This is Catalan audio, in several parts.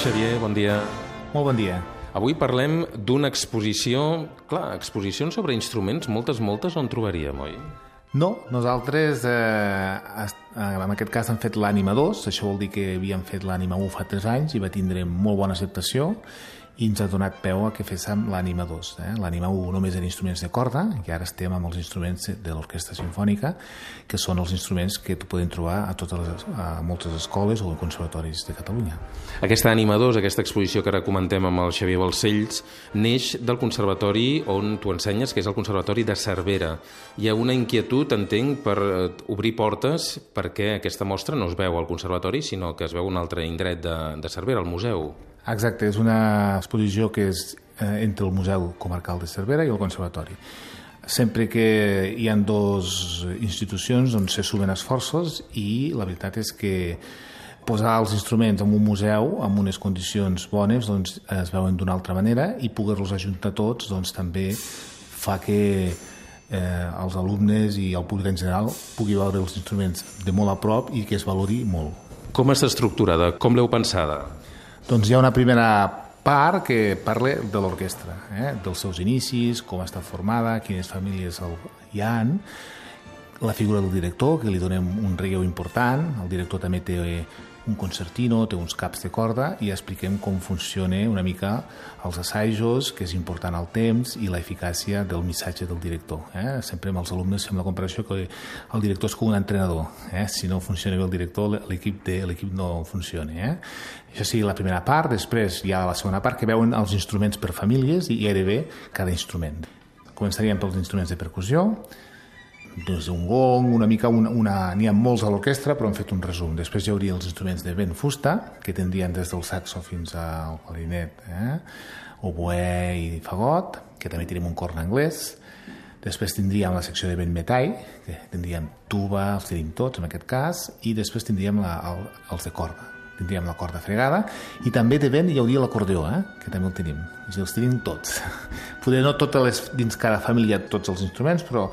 Xavier, bon dia. Molt bon dia. Avui parlem d'una exposició... Clar, exposicions sobre instruments, moltes, moltes, on trobaríem, oi? No, nosaltres eh, en aquest cas hem fet l'Ànima 2, això vol dir que havíem fet l'Ànima 1 fa 3 anys i va tindre molt bona acceptació i ens ha donat peu a que féssim l'Ànima 2. Eh? L'Ànima 1 només eren instruments de corda i ara estem amb els instruments de l'Orquestra Sinfònica, que són els instruments que tu poden trobar a, totes les, a moltes escoles o conservatoris de Catalunya. Aquesta Ànima 2, aquesta exposició que ara comentem amb el Xavier Balcells, neix del conservatori on tu ensenyes, que és el Conservatori de Cervera. Hi ha una inquietud, entenc, per eh, obrir portes perquè aquesta mostra no es veu al conservatori, sinó que es veu un altre indret de, de Cervera, al museu. Exacte, és una exposició que és eh, entre el Museu Comarcal de Cervera i el Conservatori. Sempre que hi han dues institucions doncs se sumen esforços i la veritat és que posar els instruments en un museu amb unes condicions bones doncs, es veuen d'una altra manera i poder-los ajuntar tots doncs, també fa que eh, els alumnes i el públic en general pugui veure els instruments de molt a prop i que es valori molt. Com està estructurada? Com l'heu pensada? Doncs hi ha una primera part que parla de l'orquestra, eh? dels seus inicis, com està formada, quines famílies hi han, la figura del director, que li donem un relleu important, el director també té un concertino, té uns caps de corda i expliquem com funciona una mica els assajos, que és important el temps i la eficàcia del missatge del director. Eh? Sempre amb els alumnes fem la comparació que el director és com un entrenador. Eh? Si no funciona bé el director, l'equip l'equip no funciona. Eh? Això sí, la primera part, després hi ha la segona part que veuen els instruments per famílies i gairebé cada instrument. Començaríem pels instruments de percussió, des d'un gong, una mica una, una... n'hi ha molts a l'orquestra, però hem fet un resum. Després hi hauria els instruments de vent fusta, que tindrien des del saxo fins al clarinet, eh? oboè i fagot, que també tenim un corn anglès. Després tindríem la secció de vent metall, que tindríem tuba, els tenim tots en aquest cas, i després tindríem la, el, els de corda tindríem la corda fregada, i també de vent hi hauria l'acordeó, eh? que també el tenim. És dir, els tenim tots. Poder no totes les, dins cada família tots els instruments, però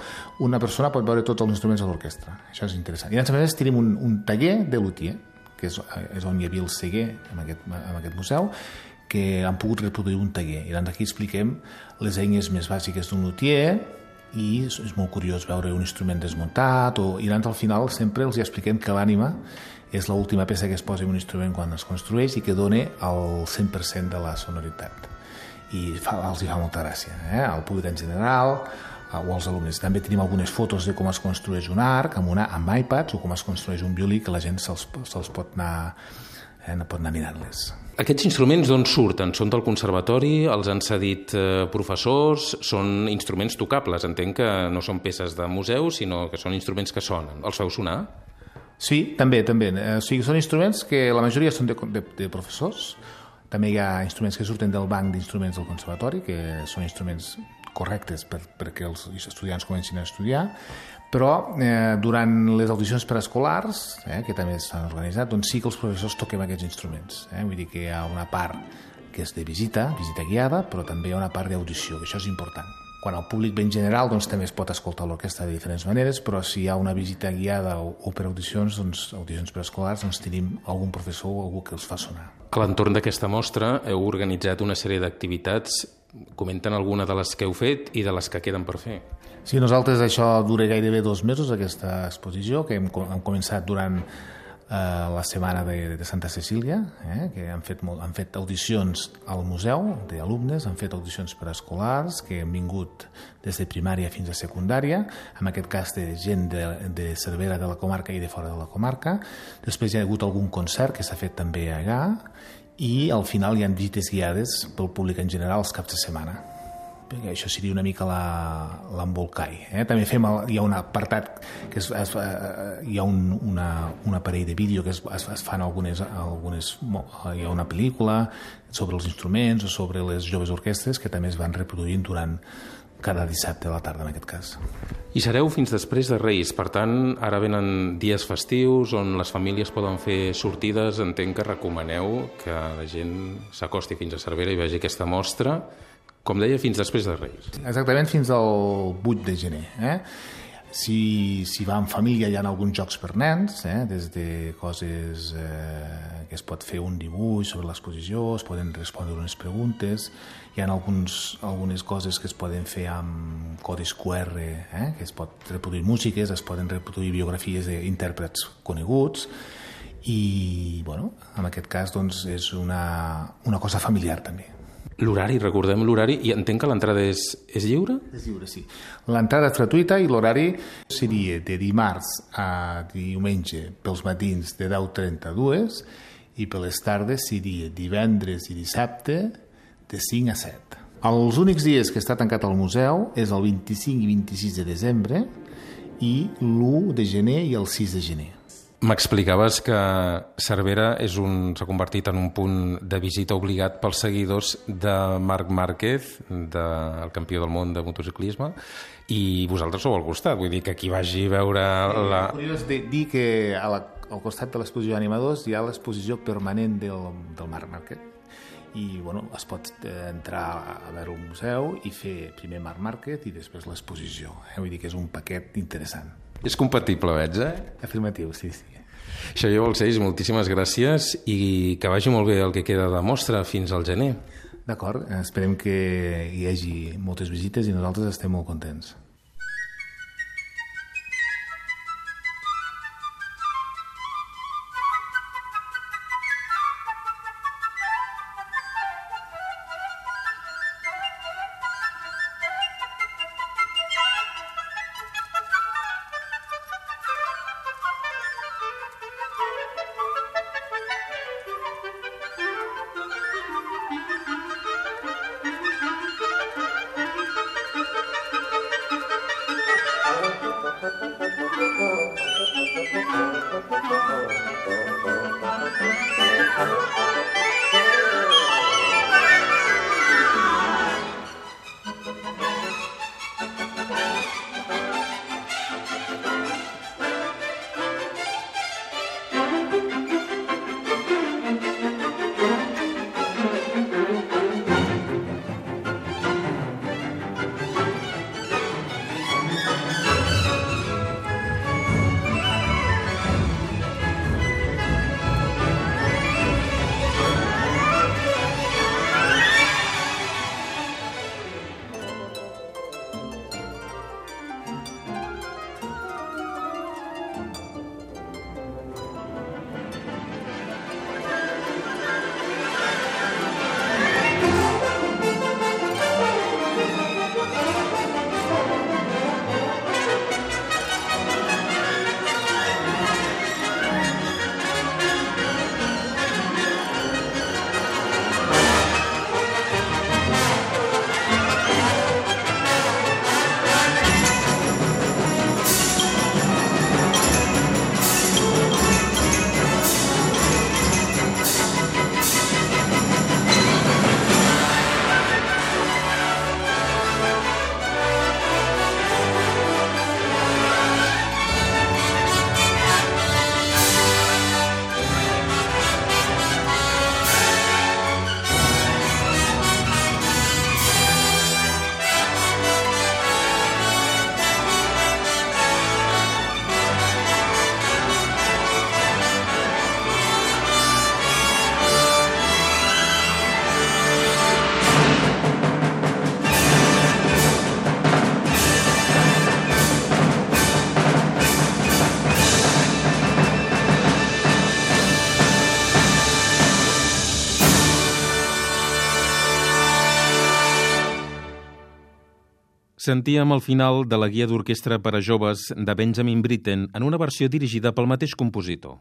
una persona pot veure tots els instruments a l'orquestra. Això és interessant. I a més tenim un, un taller de luthier, que és, és on hi havia el ceguer en aquest, en aquest museu, que han pogut reproduir un taller. I doncs aquí expliquem les eines més bàsiques d'un luthier, i és molt curiós veure un instrument desmuntat o, i al final sempre els expliquem que l'ànima és l'última peça que es posa en un instrument quan es construeix i que dona el 100% de la sonoritat i fa, els hi fa molta gràcia eh? el públic en general o els alumnes. També tenim algunes fotos de com es construeix un arc amb, una, amb iPads o com es construeix un violí que la gent se'ls se pot anar eh, no pot anar mirant-les. Aquests instruments d'on surten? Són del conservatori? Els han cedit eh, professors? Són instruments tocables? Entenc que no són peces de museu, sinó que són instruments que sonen. Els feu sonar? Sí, també, també. Eh, o sigui, són instruments que la majoria són de, de, de professors. També hi ha instruments que surten del banc d'instruments del conservatori, que són instruments correctes per, perquè els estudiants comencin a estudiar, però eh, durant les audicions preescolars, eh, que també s'han organitzat, doncs sí que els professors toquem aquests instruments. Eh? Vull dir que hi ha una part que és de visita, visita guiada, però també hi ha una part d'audició, que això és important. Quan el públic ve en general doncs, també es pot escoltar l'orquestra de diferents maneres, però si hi ha una visita guiada o, o per audicions, doncs, audicions preescolars, doncs tenim algun professor o algú que els fa sonar. A l'entorn d'aquesta mostra heu organitzat una sèrie d'activitats. Comenten alguna de les que heu fet i de les que queden per fer. Sí, nosaltres això dura gairebé dos mesos, aquesta exposició, que hem, hem començat durant eh, la setmana de, de Santa Cecília, eh, que han fet, molt, han fet audicions al museu d'alumnes, han fet audicions per escolars que han vingut des de primària fins a secundària, en aquest cas de gent de, de Cervera de la comarca i de fora de la comarca. Després hi ha hagut algun concert que s'ha fet també allà i al final hi ha visites guiades pel públic en general els caps de setmana perquè això seria una mica l'embolcall. Eh? També fem el, hi ha un apartat que es, es, eh, hi ha un, una, un aparell de vídeo que es, es, es fan algunes, algunes hi ha una pel·lícula sobre els instruments o sobre les joves orquestres que també es van reproduint durant cada dissabte a la tarda en aquest cas. I sereu fins després de Reis, per tant, ara venen dies festius on les famílies poden fer sortides, entenc que recomaneu que la gent s'acosti fins a Cervera i vegi aquesta mostra com deia, fins després de Reis. Exactament fins al 8 de gener. Eh? Si, si va en família hi ha alguns jocs per nens, eh? des de coses eh, que es pot fer un dibuix sobre l'exposició, es poden respondre unes preguntes, hi ha alguns, algunes coses que es poden fer amb codis QR, eh? que es pot reproduir músiques, es poden reproduir biografies d'intèrprets coneguts, i bueno, en aquest cas doncs, és una, una cosa familiar també. L'horari, recordem l'horari, i entenc que l'entrada és, és lliure? És lliure, sí. L'entrada és gratuïta i l'horari seria de dimarts a diumenge pels matins de 10.30 a 2 i per les tardes seria divendres i dissabte de 5 a 7. Els únics dies que està tancat el museu és el 25 i 26 de desembre i l'1 de gener i el 6 de gener. M'explicaves que Cervera s'ha convertit en un punt de visita obligat pels seguidors de Marc Márquez, del campió del món de motociclisme, i vosaltres sou al costat, vull dir que qui vagi a veure la... De dir que a la, al costat de l'exposició d'animadors hi ha l'exposició permanent del, del Marc Márquez i bueno, es pot eh, entrar a veure un museu i fer primer Marc Márquez i després l'exposició. Eh? Vull dir que és un paquet interessant. És compatible, veig, eh? Afirmatiu, sí, sí. Xavier Balcells, moltíssimes gràcies i que vagi molt bé el que queda de mostra fins al gener. D'acord, esperem que hi hagi moltes visites i nosaltres estem molt contents. Thank you. Sentíem el final de la guia d'orquestra per a joves de Benjamin Britten en una versió dirigida pel mateix compositor.